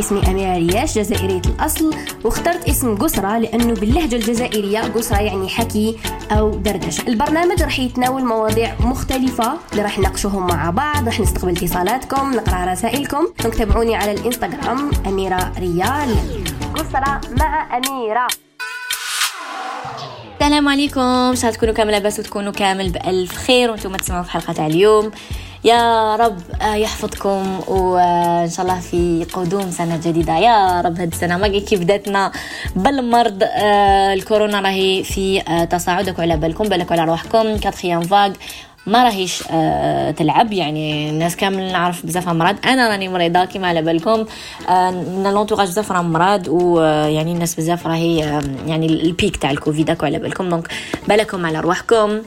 اسمي أميرة رياش جزائرية الأصل. واخترت اسم قسرة لأنه باللهجة الجزائرية قسرة يعني حكي أو دردشة. البرنامج راح يتناول مواضيع مختلفة اللي راح نناقشوهم مع بعض راح نستقبل اتصالاتكم نقرأ رسائلكم. تابعوني على الإنستغرام أميرة ريال. قسرة مع أميرة. السلام عليكم. ان شاء الله تكونوا كامل لاباس وتكونوا كامل بألف خير وأنتم تسمعوا في حلقة تاع اليوم. يا رب آه، يحفظكم وإن شاء الله في قدوم سنة جديدة. يا رب هاد السنة ما كيف بداتنا. بالمرض آه، الكورونا راهي في آه، تصاعدك على بالكم بالك على روحكم quatrième vague ما راهيش آه تلعب. يعني الناس كامل نعرف بزاف أمراض. أنا راني مريضة كيما على بالكم. آه l'entourage بزاف راه مرض ويعني الناس بزاف راهي يعني ال pic تاع الكوفيد على بالكم. donc بالكم على رواحكم.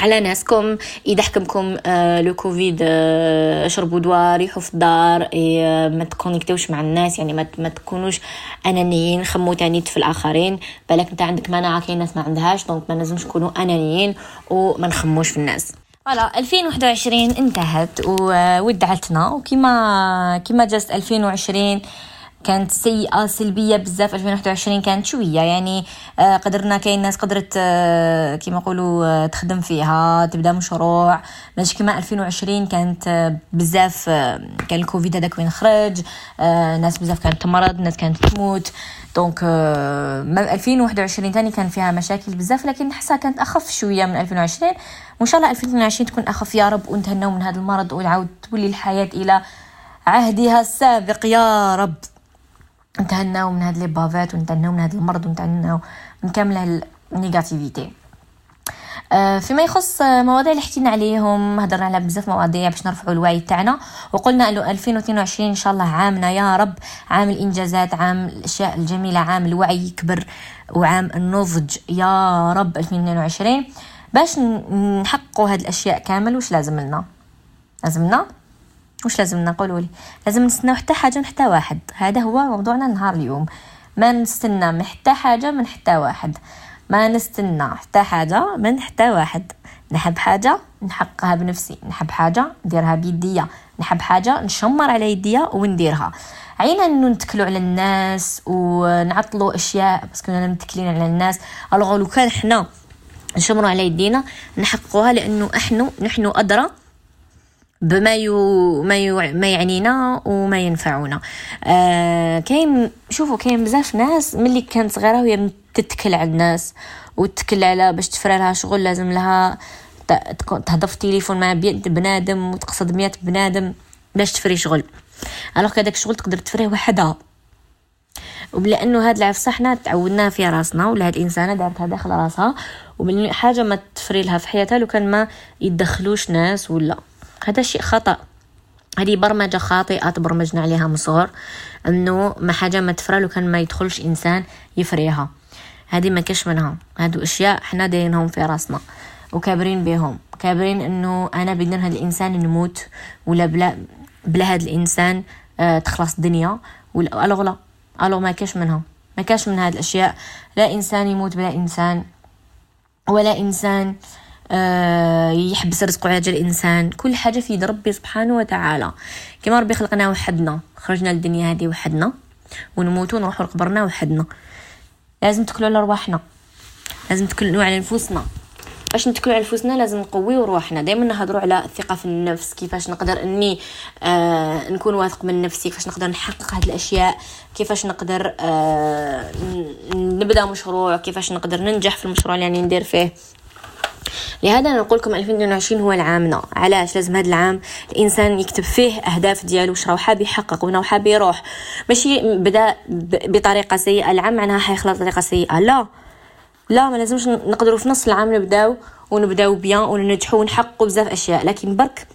على ناسكم اذا حكمكم آه le Covid آه شربوا دواء ريحوا في الدار آه ما تكونيكتوش مع الناس يعني ما, تكونوش أنانيين خمو تاني في الآخرين. بالك انت عندك مناعة كاين ناس ما عندهاش donc ما لازمش نكونوا أنانيين وما نخموش في الناس. voilà 2021 انتهت وودعتنا وكما كما جات 2020 كانت سيئة سلبية بزاف 2021 كانت شوية. يعني آه قدرنا كاين ناس قدرت آه كيما نقولوا آه تخدم فيها تبدأ مشروع. ماشي كما 2020 كانت بزاف كان الكوفيد هذاك وين خرج. ناس بزاف كانت تمرض ناس كانت تموت. دونك آه 2021 تاني كان فيها مشاكل بزاف لكن نحسها كانت أخف شوية من 2020 وإن شاء الله 2022 تكون أخف. يا رب ونتهناو من هذا المرض ونعاود تولي الحياة إلى عهدها السابق. يا رب. نتهناو من هاد لي بافات ونتهناو من هاد المرض ونتهناو من كامل النيجاتيفيتي آه، فيما يخص مواضيع اللي حكينا عليهم هضرنا على بزاف مواضيع باش نرفعوا الوعي تاعنا وقلنا إنه 2022 إن شاء الله عامنا يا رب عام الإنجازات عام الأشياء الجميلة عام الوعي يكبر وعام النضج يا رب 2022 باش نحققوا هاد الأشياء كامل واش لازم لنا لازم لنا وش لازم نقولوا لي؟ لازم نستناو حتى حاجة من حتى واحد. هذا هو موضوعنا نهار اليوم. ما نستنى من حتى حاجة من حتى واحد. ما نستنى حتى حاجة من حتى واحد. نحب حاجة نحققها بنفسي. نحب حاجة نديرها بيديا نحب حاجة نشمر على يديا ونديرها. عينا إنه نتكلوا على الناس ونعطلوا أشياء بس كنا متكلين على الناس. الوغ لو كان حنا نشمروا على يدينا نحققوها لأنه إحنا نحن أدرى بما يو ما يو ما يعنينا وما ينفعونا. آه كاين شوفوا كاين بزاف ناس ملي كانت صغيرة وهي تتكل على الناس وتتكل على باش تفرى لها شغل لازم لها تهضر في التليفون مع بنادم وتقصد مية بنادم باش تفري شغل. alors كداك الشغل تقدر تفريه وحدها. وبلأنه هاد العفسه حنا تعودناها في راسنا ولا هاد الإنسانة دارتها داخل راسها ومن حاجة ما تفري لها في حياتها لو كان ما يدخلوش ناس ولا. هذا شيء خطأ. هذه برمجة خاطئة تبرمجنا عليها من صغر إنه ما حاجة ما تفرى لو كان ما يدخلش إنسان يفريها. هذه ما كاش منها. هادو أشياء حنا دايرينهم في راسنا وكابرين بهم كابرين إنه أنا بدنا هذا الإنسان نموت ولا بلا بلا هذا الإنسان آه تخلص الدنيا ولا ألوغ لا. ألوغ ما كاش منها. ما كاش من هذه الأشياء. لا إنسان يموت بلا إنسان ولا إنسان آه، يحبس رزقه على جال الإنسان. كل حاجة في يد ربي سبحانه وتعالى. كما ربي خلقنا وحدنا. خرجنا للدنيا هذه وحدنا. ونموتوا نروحوا لقبرنا وحدنا. لازم تكلوا على رواحنا لازم تكلوا على نفوسنا باش نتكلوا على نفوسنا لازم نقويو روحنا دائما نهضروا على الثقه في النفس. كيفاش نقدر إني آه نكون واثق من نفسي. كيفاش نقدر نحقق هذه الأشياء. كيفاش نقدر آه نبدأ مشروع. كيفاش نقدر ننجح في المشروع اللي يعني ندير فيه. لهذا نقول لكم 2022 هو العامنا علاش لازم هذا العام الإنسان يكتب فيه أهداف ديالو واش راه حاب يحقق وين حاب يروح. ماشي بدا بطريقة سيئة العام معناها حيخلط بطريقه سيئة. لا. لا ما لازمش نقدروا في نص العام نبداو ونبداو bien وننجحوا ونحققوا بزاف أشياء. لكن برك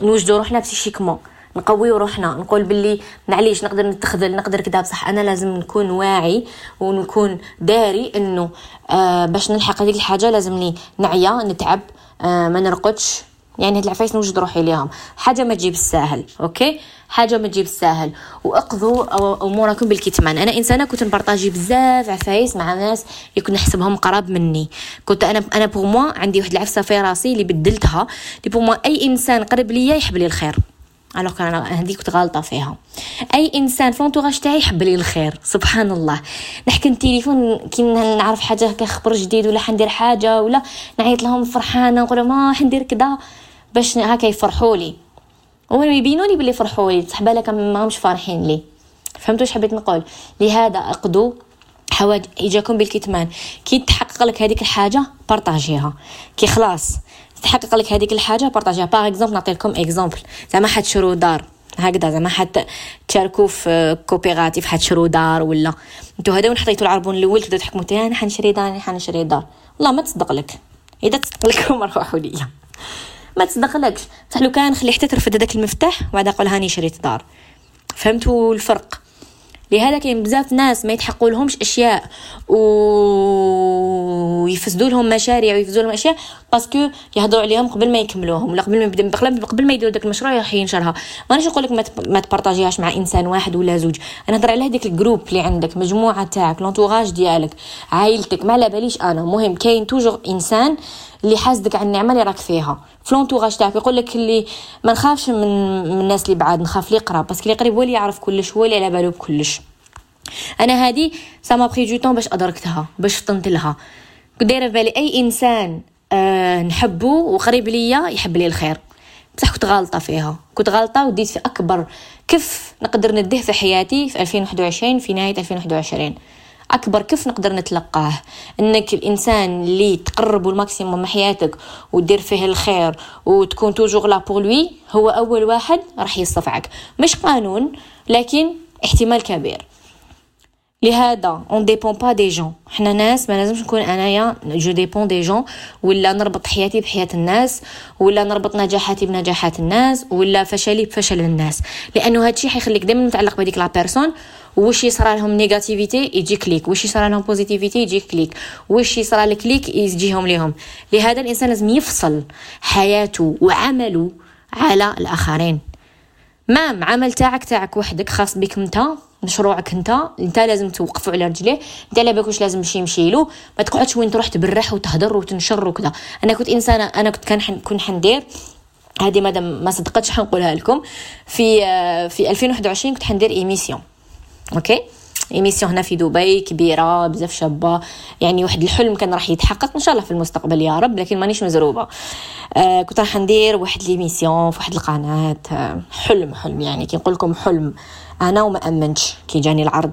نوجدوا روحنا psychiquement نقويو روحنا نقول باللي معليش نقدر نتخذل نقدر كذا بصح أنا لازم نكون واعي ونكون داري إنه آه باش نلحق هذيك الحاجة لازمني نعيا نتعب آه ما نرقدش. يعني هاد العفايس نوجد روحي ليهم حاجة ما تجيب الساهل أوكي؟ حاجة ما تجيب الساهل. وأقضوا أموركم بالكتمان. أنا إنسانة كنت نبارطاجي بزاف عفايس مع ناس كنت نحسبهم قراب مني. كنت أنا أنا pour moi عندي واحد العفسة في راسي اللي بدلتها اللي pour moi أي إنسان قريب ليا يحب لي الخير. alors كان هذيك كنت غالطه فيها. أي إنسان في l'entourage تاعي يحب لي الخير سبحان الله نحكي التليفون كي نعرف حاجة هكا خبر جديد ولا حندير حاجة ولا نعيط لهم فرحانة نقول لهم آه حندير كذا باش هكا يفرحوا لي. هما يبينوا لي بلي فرحوا لي بصح بالك ماهمش فرحين لي. فهمتوا واش حبيت نقول؟ لهذا اقضوا حوايجكم بالكتمان. كي تحقق لك هذيك الحاجة بارطاجيها. كي خلاص تحقق لك هذيك الحاجة؟ بارطاجيها par exemple نعطي لكم exemple زعما حد شرو دار. هكذا زعما حد تشاركوا في coopérative حد شرو دار ولا. انتو هذا وين حطيتوا العربون الأول تبداو تحكموا أنا حنشري دار أنا حنشري دار. والله ما تصدق لك. إذا تصدق لكم روحوا ليا ما تصدق لكش بصح لو كان خلي حتى ترفد هذاك المفتاح وبعد قول هاني شريت دار. فهمتوا الفرق؟ لهذا كاين بزاف ناس ما يتحقوا لهمش أشياء ويفسدوا لهم مشاريع ويفسدوا لهم أشياء parce que يهضروا عليهم قبل ما يكملوهم. ولا قبل ما يبدأ قبل ما يديروا داك المشروع راح ينشرها مانيش نقول لك ما تبارطاجيهاش مع إنسان واحد ولا زوج. أنا نهضر على هذيك ال groupe اللي عندك مجموعة تاعك l'entourage ديالك عائلتك ما على باليش أنا. مهم كاين toujours إنسان اللي حاسدك على النعمة اللي راك فيها. في تاعك يقول لك اللي ما نخافش من, من الناس اللي بعاد نخاف اللي قراب. parce que اللي قريب هو اللي يعرف كلش هو اللي على بالو بكلش. أنا هادي ça m'a pris du temps باش أدركتها باش فطنت لها. دايرة في بالي أي إنسان آه نحبه وقريب ليا يحب لي الخير. بصح كنت غالطة فيها. كنت غالطة وديت في أكبر كيف نقدر نديه في حياتي في 2021 في نهاية 2021 أكبر كيف نقدر نتلقاه. إنك الإنسان اللي تقربه ال maximum من حياتك ودير فيه الخير وتكون toujours là pour lui هو أول واحد راح يصفعك مش قانون لكن احتمال كبير. لهذا on dépend pas des gens حنا ناس ما لازمش نكون انايا je dépends des gens ولا نربط حياتي بحياه الناس ولا نربط نجاحاتي بنجاحات الناس ولا فشلي بفشل الناس لأنه هادشي حيخليك دائما متعلق بهذيك la personne واش يصرى لهم négativité يجيك ليك واش يصرى لهم positivité يجيك ليك واش يصرى لك ليك يجيهم ليهم لهذا الانسان لازم يفصل حياته وعمله على الاخرين ما عمل تاعك تاعك وحدك خاص بك انت مشروعك انت انت لازم توقفوا على رجليه. انت على بالك واش لازم يمشي يمشي له. ما تقعدش وين تروح تبرح وتهضر وتنشر وكذا. أنا كنت إنسانة أنا كنت كنت حندير. هذه مادام ما صدقتش حنقولها لكم. في في 2021 كنت حندير émission OK؟ émission هنا في دبي كبيرة بزاف شابة. يعني واحد الحلم كان راح يتحقق إن شاء الله في المستقبل يا رب لكن مانيش مزروبة. آه كنت راح ندير واحد l'émission في واحد القناة. آه حلم حلم يعني كي نقول لكم حلم أنا وما امنتش كي جاني العرض.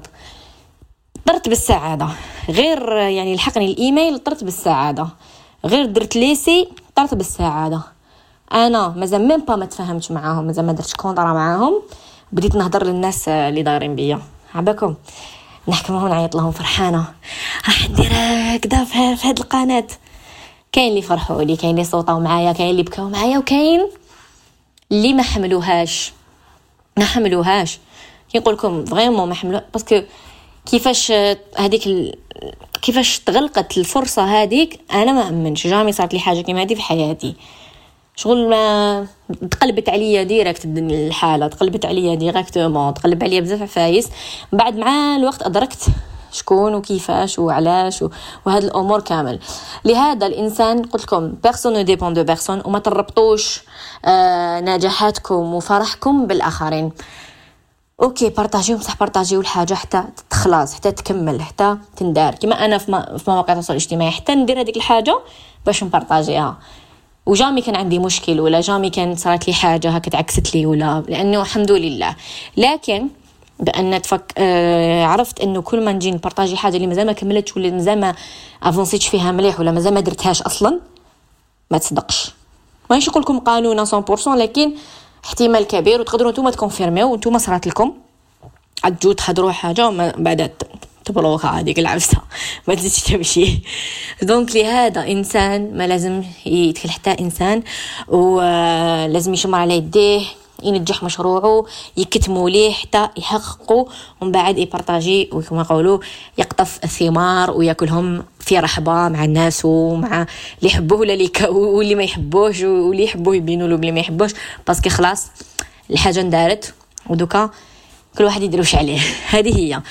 طرت بالسعادة. غير يعني لحقني الإيميل طرت بالسعادة. غير درت l'essai طرت بالسعادة. أنا مازال même pas ما تفاهمتش معاهم مازال ما درتش contrat معاهم. بديت نهضر للناس اللي دايرين بيا. عباكم. نحكي معاهم نعيط لهم فرحانة. راح ندير هكذا في هاد القناة. كاين اللي فرحوا لي كاين اللي صوتوا معايا كاين اللي بكاو معايا وكاين اللي ما حملوهاش. ما حملوهاش. كنقول لكم vraiment ما حملوا parce que كيفاش هذيك ال... كيفاش تغلقت الفرصة هذيك أنا ما أمنش. jamais صارت لي حاجة كيما هذه في حياتي. شغل ما تقلبت عليا direct الحالة تقلبت عليا directement تقلب عليا بزاف عفايس. بعد مع الوقت أدركت شكون وكيفاش وعلاش وهاد الأمور كامل. لهذا الإنسان قلت لكم personne dépend de personne وما تربطوش آه نجاحاتكم وفرحكم بالآخرين. OK بارطاجيو بصح بارطاجيو الحاجة حتى تخلص حتى تكمل حتى تندار. كما أنا في, مواقع التواصل الاجتماعي حتى ندير هذيك الحاجة باش نبارطاجيها. و jamais كان عندي مشكل ولا jamais كان صارت لي حاجة هكا تعكست لي ولا لأنه الحمد لله. لكن بأن تفك آه عرفت إنه كل ما نجي نبارطاجي حاجة اللي مازال ما كملتش ولا مازال ما أفونسيتش فيها مليح ولا مازال ما درتهاش أصلا ما تصدقش. مانيش نقول لكم قانون 100% لكن احتمال كبير وتقدروا نتوما تكونفيرميو وانتوما صرات لكم. عاد تهضروا حاجة وما بعد تبلوكا هذيك العفسة. ما تزيدش تمشي donc لهذا إنسان ما لازم يدخل حتى إنسان ولازم يشمر على يديه ينجح مشروعه يكتموا ليه حتى يحققوا ومن بعد يبارطاجي وكما يقولوا يقطف الثمار ويأكلهم في رحبة مع الناس ومع اللي يحبوه ولا اللي واللي ما يحبوش واللي يحبوه يبينوا له بلي ما يحبوش parce que خلاص الحاجة اندارت. ودوكا كل واحد يدير واش عليه. هذه هي.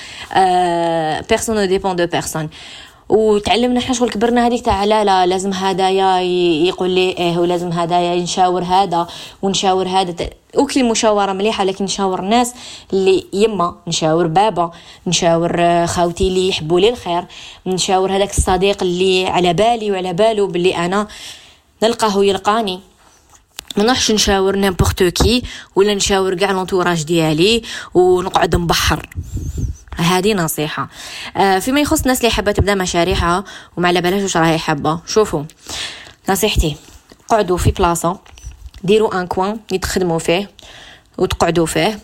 personne dépend de personne وتعلمنا إحنا شغل كبرنا هذيك تاع لا لا لازم هدايا يقول لي إيه ولازم هدايا نشاور هذا ونشاور هذا. OK المشاوره مليحة لكن نشاور الناس اللي يما نشاور بابا نشاور آه، خاوتي اللي يحبوا لي الخير نشاور هذاك الصديق اللي على بالي وعلى باله باللي أنا نلقاه يلقاني. ما نروحش نشاور n'importe qui ولا نشاور كاع l'entourage ديالي ونقعد نبرح. هذه نصيحة. آه فيما يخص الناس اللي حابة تبدأ مشاريعها وما على بالهاش واش راهي حابة. شوفوا نصيحتي قعدوا في بلاصة ديروا un coin يتخدموا فيه وتقعدوا فيه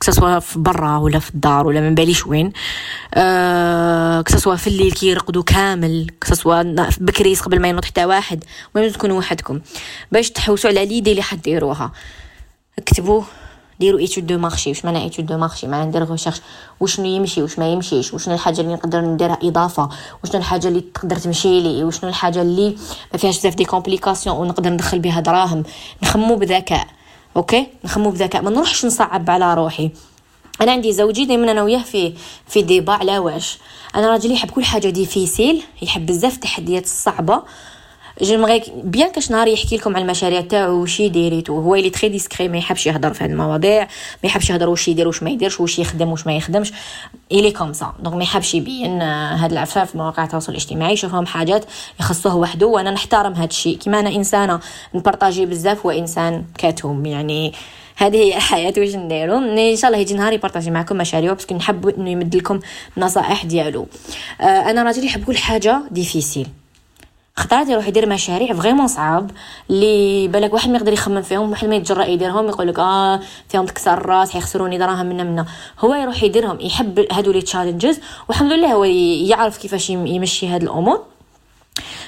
كسوا في برا ولا في الدار ولا من باليش وين. أه كسوا في الليل كي كامل كسوا بكري قبل ما ينوض حتى واحد. المهم تكونوا وحدكم. باش تحوسوا على les idées اللي حديروها اكتبوا ديروا étude de marché واش معنى étude de marché معنى ندير recherche وشنو يمشي؟ واش ما يمشيش؟ وشنو الحاجة اللي نقدر نديرها إضافة؟ وشنو الحاجة اللي تقدر تمشي لي؟ وشنو الحاجة اللي ما فيهاش بزاف des complications ونقدر ندخل بها دراهم؟ نخمموا بذكاء. OK؟ نخمموا بذكاء. ما نروحش نصعب على روحي. أنا عندي زوجي دائما أنا وياه في في débat على واش. أنا راجلي يحب كل حاجة difficile يحب بزاف التحديات الصعبة. j'aimerais bien كاش نهار يحكي لكم على المشاريع تاعو وش يديريتو هو اللي très discret ما يحبش يهضر في هاد المواضيع ما يحبش يهضر واش يدير واش ما يديرش واش يخدم واش ما يخدمش. il est comme ça donc ما يحبش يبين هاد العفايس في مواقع التواصل الاجتماعي يشوفهم حاجات يخصوه وحده. وأنا نحترم هاد الشيء. كيما أنا إنسانة نبارطاجي بزاف وإنسان كتوم. يعني هذه هي الحياة واش نديرو إن شاء الله يجي نهار يبارطاجي معكم مشاريع parce que نحب إنه يمد لكم النصائح ديالو. آه أنا راجلي يحب كل حاجة difficile خطرات يروح يدير مشاريع vraiment صعاب اللي بالك واحد ما يقدر يخمم فيهم واحد ما يتجرأ يديرهم يقول لك آه فيهم تكسر الراس حيخسروني دراهم منا منا هو يروح يديرهم يحب هادو les challenges والحمد لله هو يعرف كيفاش يمشي هاد الأمور.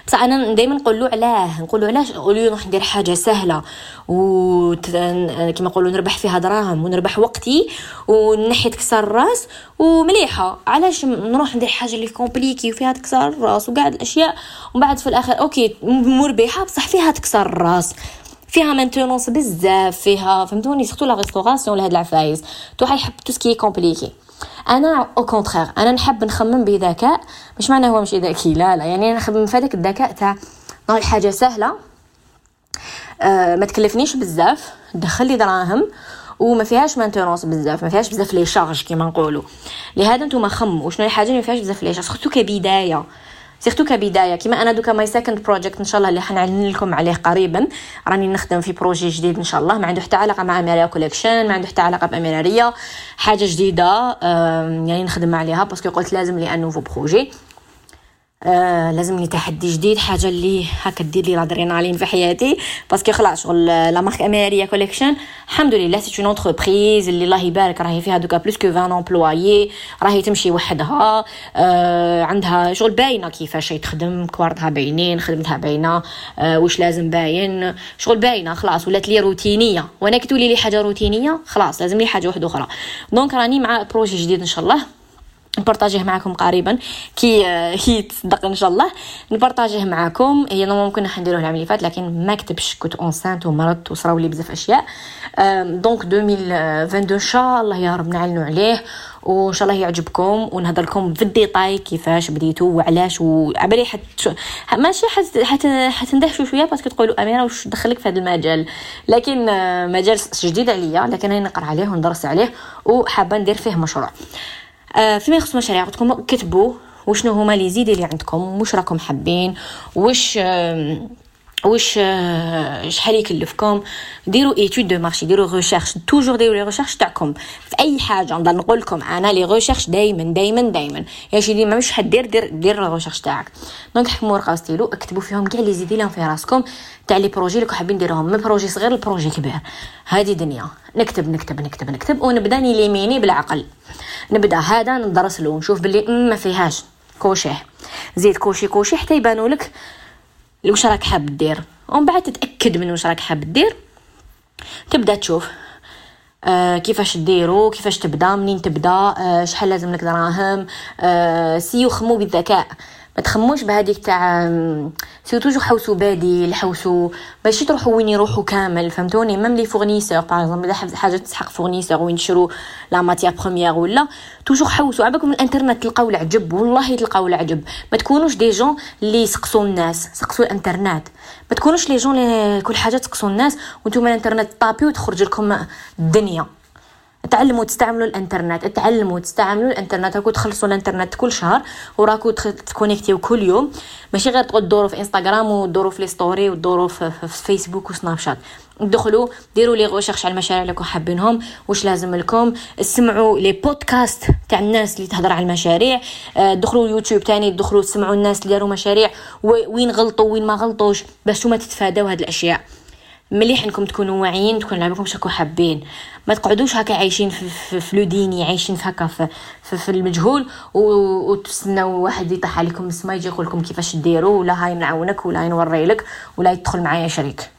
بصح أنا دائما نقول له علاه نقول له علاش؟ قولوا نروح ندير حاجة سهلة. و كما نقولوا نربح فيها دراهم ونربح وقتي ونحي تكسر الراس ومليحة. علاش نروح ندير حاجة اللي compliqué وفيها تكسر الراس وقاع الأشياء ومن بعد في الآخر OK مربحة بصح فيها تكسر الراس. فيها maintenance بزاف فيها فهمتوني؟ surtout la restauration لهاد العفايس tout حيحب tout ce qui est compliqué أنا au contraire أنا نحب نخمم بذكاء مش معنى هو مش ذكي لا لا يعني أنا نخمم في هذاك الذكاء تاع حاجة سهلة أه ما تكلفنيش بزاف تدخل لي دراهم وما فيهاش maintenance بزاف ما فيهاش بزاف les charges كيما نقولوا. لهذا نتوما خموا شنو الحاجة اللي ما فيهاش بزاف les charges surtout كبدايه surtout كبداية كيما أنا دوكا my second project إن شاء الله اللي حنعلن لكم عليه قريبا. راني نخدم في projet جديد إن شاء الله ما عنده حتى علاقة مع اميريا كوليكشن ما عنده حتى علاقة باميريا حاجة جديدة يعني نخدم عليها parce que قلت لازم لي un nouveau projet آه لازم لي تحدي جديد حاجة اللي هكا دير لي l'adrénaline في حياتي. parce que خلاص شغل la marque اميريا كوليكشن الحمد لله c'est une entreprise اللي الله يبارك راهي فيها دوكا plus que 20 employés راهي تمشي وحدها. آه عندها شغل باينة كيفاش تخدم كوارتها باينين خدمتها باينة. آه واش لازم باين؟ شغل باينة خلاص ولات لي routinière. وأنا كي تولي لي حاجة routinière خلاص لازم لي حاجة واحدة أخرى. donc راني مع projet جديد إن شاء الله. نبارطاجيه معكم قريبا. كي هي تصدق إن شاء الله. نبارطاجيه معكم هي normalement كنا حنديروه العام اللي فات لكن ما كتبش كنت enceinte ومرضت وصراو لي بزاف أشياء. donc 2022 إن شاء الله يا رب نعلنوا عليه وإن شاء الله يعجبكم. ونهضر لكم في ال détail كيفاش بديتو وعلاش وعبالي حت ماشي حت حت حتندهشوا شوية parce que تقولوا أميرة واش دخلك في هذا المجال. لكن مجال جديد عليا لكن أنا نقرأ عليه وندرس عليه وحابة ندير فيه مشروع. آه فيما يخص مشاريع كتبوا وشنو هما les idées اللي عندكم واش راكم حابين واش آه واش شحال يكلفكم ديروا étude de marché ديروا recherches toujours ديروا les recherches تاعكم. في أي حاجة نضل نقول لكم أنا les recherches دائما دائما دائما يا شي ما مش حدير دير دير ال recherche تاعك. donc حكموا ورقه وستيلو اكتبوا فيهم كاع les idées في راسكم تاع les projets اللي حابين ديروهم من projet صغير ل projet كبير. هذه دنيا. نكتب نكتب نكتب نكتب ونبدأ n'éliminer بالعقل. نبدأ هذا ندرس له نشوف باللي ما فيهاش. cocher. زيد cocher cocher حتى يبانوا لك واش راك حاب دير ومن بعد تتأكد من واش راك حاب دير تبدأ تشوف آه كيفاش ديرو كيفاش تبدا منين تبدا آه شحال لازم لك دراهم آه سيو خمو بالذكاء. ما تخموش بهذيك تاع c'est toujours حوسو بادي حوسو ماشي تروحوا وين يروحوا كامل فهمتوني؟ même les fournisseurs par exemple إذا حاجة تسحق fournisseur وين يشرو la matière première ولا toujours حوسو عباكم الإنترنت تلقاو العجب والله تلقاو العجب. ما تكونوش des gens اللي يسقسوا الناس سقسوا الإنترنت. ما تكونوش les gens اللي كل حاجة تسقسوا الناس وأنتم الإنترنت طابي وتخرج لكم الدنيا تعلموا تستعملوا الانترنت تعلموا تستعملوا الانترنت راكو تخلصوا الانترنت كل شهر وراكو ت connectiw كل يوم. ماشي غير تدوروا في انستغرام ودوروا في les stories ودوروا في, في فيسبوك وسناب شات. دخلوا ديروا les recherches على المشاريع اللي حابينهم واش لازم لكم. اسمعوا les podcasts تاع الناس اللي تهضر على المشاريع. آه، دخلوا يوتيوب تاني دخلوا تسمعوا الناس اللي داروا مشاريع. وين غلطوا وين ما غلطوش باش ما تتفاداو هاد الأشياء. مليح إنكم تكونوا واعيين تكون على بالكم شكو حابين. ما تقعدوش هكا عايشين في, في, في لوديني عايشين في هكا في, في, في المجهول وتستناو واحد يطيح عليكم السما يجي يقول لكم كيفاش ديروا ولا هاي نعاونك ولا هاي نوري لك ولا يدخل معايا شريك.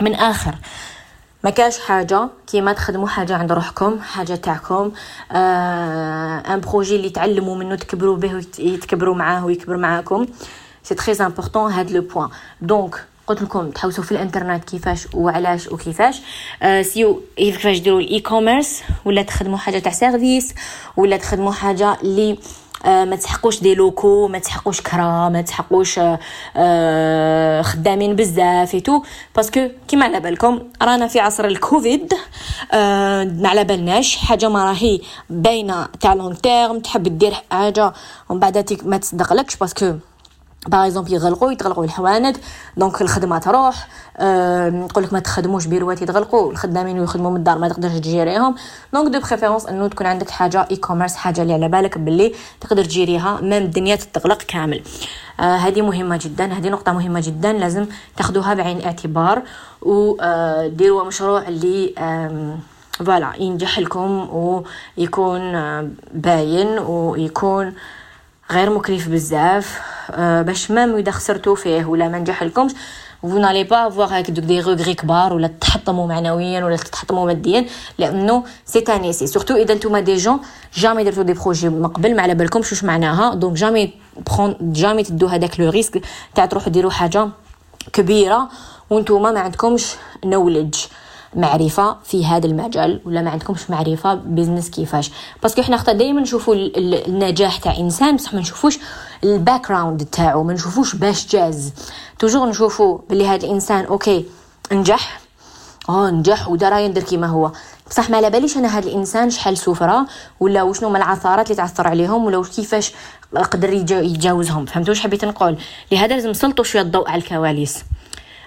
من آخر ما كاش حاجة كيما تخدموا حاجة عند روحكم حاجة تاعكم آه un projet اللي تعلموا منه تكبروا به ويتكبروا معاه ويكبر معاكم. c'est très important هاد le point donc قلت لكم تحوسوا في الانترنت كيفاش وعلاش وكيفاش. آه سيو كيفاش ديروا ال e-commerce ولا تخدموا حاجة تاع service؟ ولا تخدموا حاجة اللي آه ما تسحقوش des locaux ما تسحقوش كرا ما تسحقوش آه خدامين بزاف tout parce que كيما على بالكم رانا في عصر الكوفيد آه ما على بالناش حاجة ما راهي باينة تاع long terme تحب دير حاجة ومن بعد ما تصدقلكش. parce que par exemple يغلقوا يتغلقوا الحوانت دونك الخدمه تروح نقول لك ما تخدموش بيروات يتغلقوا الخدامين يخدموا من الدار ما تقدرش ت gérer هم donc de préférence إنه تكون عندك حاجة e-commerce حاجة اللي على بالك باللي تقدر ت gérer ها même الدنيا تتغلق كامل. آه هذه مهمة جدا هذه نقطة مهمة جدا لازم تاخذوها بعين الاعتبار وديروا مشروع اللي voilà ينجح لكم ويكون باين ويكون غير مكلف بزاف. أه باش même اذا خسرتو فيه ولا ما نجح لكمش vous n'allez pas avoir هاك دوك des regrets كبار ولا تحطموا معنويا ولا تحطموا ماديا لأنه سي تاني si surtout إذا نتوما des gens jamais درتو des projets من قبل ما على بالكمش واش معناها؟ donc jamais prend jamais تدو هذاك le risque تاع تروحوا ديروا حاجة كبيرة وانتوما ما عندكمش knowledge معرفة في هذا المجال ولا ما عندكمش معرفة business كيفاش؟ parce que حنا خطا دائما نشوفوا النجاح تاع إنسان بصح ما نشوفوش ال back تاعو ما نشوفوش باش جاز. toujours نشوفوا بلي هذا الإنسان OK نجح. آه نجح ودار يندر كيما هو. بصح ما باليش أنا هذا الإنسان شحال سفرة ولا وشنو هما العثرات اللي تعثر عليهم ولا كيفاش قدر يتجاوزهم. فهمتوا واش حبيت نقول؟ لهذا لازم نسلطوا شوية الضوء على الكواليس.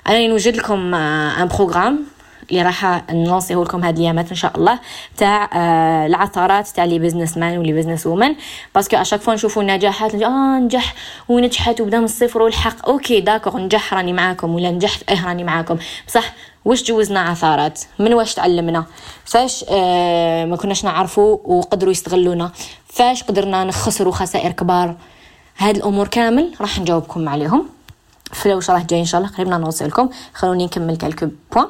أنا نوجد لكم un programme اللي راح نلونسيه لكم هاد الأيامات إن شاء الله تاع آه العثرات تاع les businessmen و les businesswomen parce que à chaque fois نشوفوا النجاحات آه نجح ونجحت وبدا من الصفر والحق. OK d'accord نجح راني معاكم ولا نجحت آه راني معاكم. بصح واش جوزنا عثارات؟ من واش تعلمنا؟ فاش آه ما كناش نعرفوا وقدروا يستغلونا. فاش قدرنا نخسروا خسائر كبار؟ هاد الأمور كامل راح نجاوبكم عليهم. في راه جاي إن شاء الله قريب نانونسي لكم. خلوني نكمل quelques points.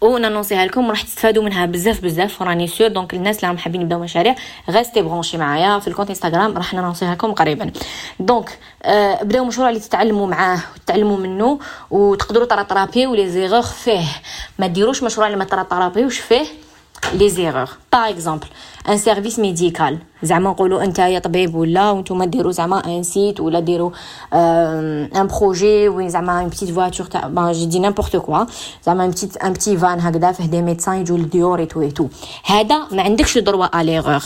ونانونسيها لكم راح تستفادوا منها بزاف بزاف وراني sûre donc الناس اللي راهم حابين يبداو مشاريع restez branchés معايا في ال compte Instagram راح نانونسيها لكم قريبا. donc آه بداو مشروع اللي تتعلموا معاه وتتعلموا منه وتقدروا ترطرابيو les erreurs فيه. ما ديروش مشروع اللي ما ترطرابيوش فيه. les erreurs par exemple un service médical زعما نقولوا انت يا طبيب ولا وأنتم ديروا زعما un site ولا ديروا un projet وين زعما une petite voiture تاع bon je dis n'importe quoi زعما une petite un petit van هكذا فيه des médecins يجوا للديور et tout et tout هذا ما عندكش droit à l'erreur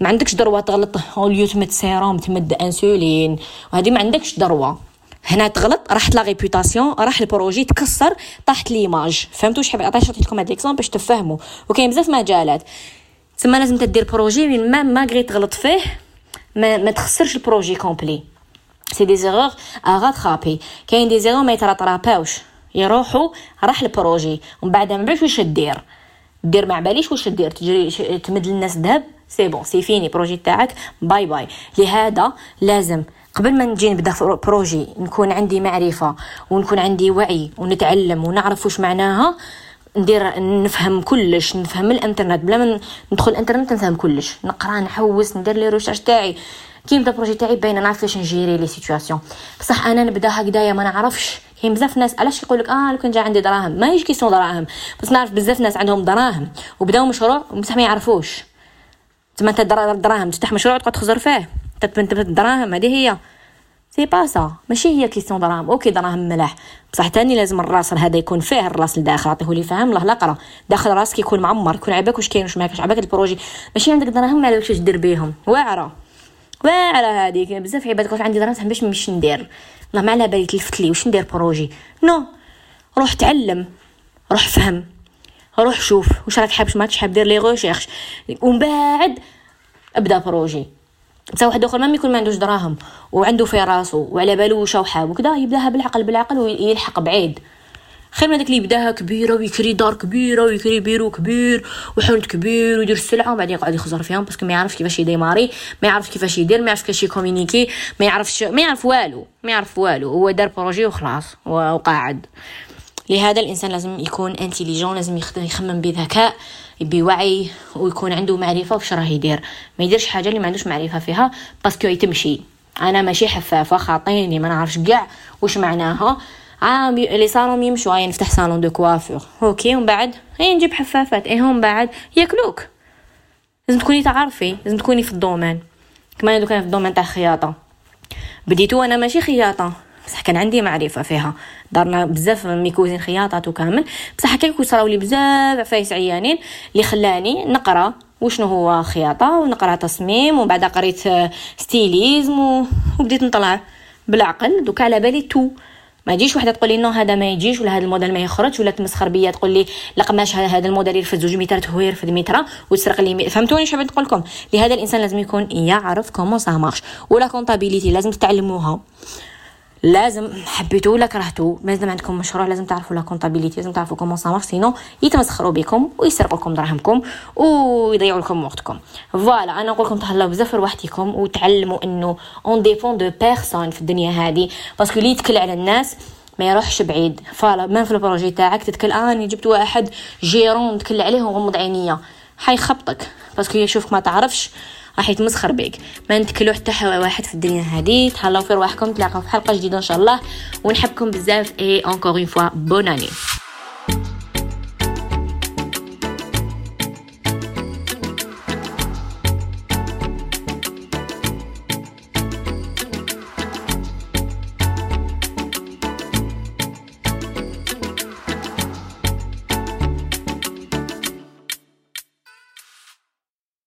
ما عندكش droit تغلط au lieu تمد سيروم تمد انسولين وهذه ما عندكش droit هنا تغلط راحت la réputation راح ال projet تكسر طاحت l'image. فهمتوا واش حبيت عطيت لكم هاد les exemples باش تفهموا. وكاين بزاف مجالات. تما لازم تدير projet وين ما malgré تغلط فيه ما, ما تخسرش ال projet complet. c'est des erreurs à rattraper كاين des erreurs ما يتراتراباوش يروحوا راح ال projet. ومن بعد ما بعرفش واش دير دير ما باليش واش دير تجري تمد للناس ذهب. c'est bon c'est fini projet تاعك. bye bye لهذا لازم قبل ما نجي نبدأ projet نكون عندي معرفة ونكون عندي وعي ونتعلم ونعرف واش معناها ندير نفهم كلش نفهم الإنترنت. بلا ما ندخل الإنترنت نفهم كلش. نقرأ نحوس ندير les recherches تاعي. كي نبدأ projet تاعي باينه نعرف كيفاش نجيري les situations بصح أنا نبدا هكذايا ما نعرفش. كاين بزاف ناس علاش يقول لك آه لو كان جا عندي دراهم. ما يجي question دراهم. بس نعرف بزاف ناس عندهم دراهم وبداو مشروع بصح ما يعرفوش. تما انت دراهم تفتح مشروع تقعد تخزر فيه. تبنت الدراهم هذه هي. c'est pas ça ماشي هي question دراهم. OK دراهم ملاح. بصح تاني لازم الراس هذا يكون فيه الراس لداخل عطيه لي الله لا قرأ. داخل راسك يكون معمر يكون عباك واش كاين واش ما عباك ال projet. ماشي عندك دراهم ما عليكش دير بيهم. واعرة. واعرة هذيك بزاف عباد تقول عندي دراهم باش مش ندير. الله ما على بالي تلفت لي. واش ندير projet؟ non. روح تعلم. روح فهم. روح شوف. واش راك حاب ما حاب دير les recherches ومن بعد ابدا projet. تا واحد آخر ما يكون ما عندوش دراهم وعنده في راسو وعلى بالو حاب وكذا يبداها بالعقل بالعقل ويلحق بعيد. خير من داك اللي يبداها كبيرة ويكري دار كبيرة ويكري بيرو كبير وحانوت كبير ويدير السلعة وبعدين يقعد يخزر فيهم parce que ما يعرفش كيفاش يديماري ما يعرفش كيفاش يدير ما يعرفش كيفاش يكومونيكي ما يعرفش ما يعرف والو ما يعرف والو. هو دار projet وخلاص وقاعد. لهذا الإنسان لازم يكون intelligent لازم يخمم بذكاء. بوعي ويكون عنده معرفة وش راه يدير. ما يديرش حاجة اللي ما عندوش معرفة فيها parce que يتمشي أنا ماشي حفافه خاطيني ما نعرفش كاع واش معناها. عام les salons يمشوا هاي نفتح salon de coiffure OK ومن بعد؟ هي نجيب حفافات. إيه هم بعد؟ ياكلوك. لازم تكوني تعرفي لازم تكوني في ال domaine. كما دوك أنا في ال domaine تاع الخياطه بديتو أنا ماشي خياطة. بصح كان عندي معرفة فيها. دارنا بزاف mes cousines خياطات وكامل بصح هكاك وصراو لي بزاف عفايس عيانين اللي خلاني نقرا وشنو هو خياطة ونقرا تصميم ومن بعد قريت stylisme وبديت نطلع بالعقل. دوك على بالي tout. ما يجيش وحدة تقول لي non هذا ما يجيش ولا هذا الموديل ما يخرج ولا تمسخر بيا تقول لي لا قماش هذا الموديل يرفد زوج متر هو يرفد متر وتسرق لي فهمتوني اش نقول لكم لهذا الإنسان لازم يكون يعرف comment ça marche. و la comptabilité لازم تتعلموها لازم حبيتو ولا كرهتو لازم عندكم مشروع لازم تعرفوا la comptabilité لازم تعرفوا comment ça marche sinon يتمسخروا بكم ويسرقوا لكم دراهمكم ويضيعوا لكم وقتكم. voilà أنا نقول لكم تهلاو بزاف روحتكم وتعلموا إنه on dépend de personne في الدنيا هذه. parce que اللي يتكل على الناس ما يروحش بعيد. voilà من في ال projet تاعك تتكل آه اني جبت واحد gérant تكل عليه وغمض عينيا حيخبطك parce que يشوفك ما تعرفش. راح يتمسخر بيك. ما نتكلو حتى واحد في الدنيا هذه. تهلاو في رواحكم تلاقاو في حلقة جديدة إن شاء الله. ونحبكم بزاف. et encore une fois bonne année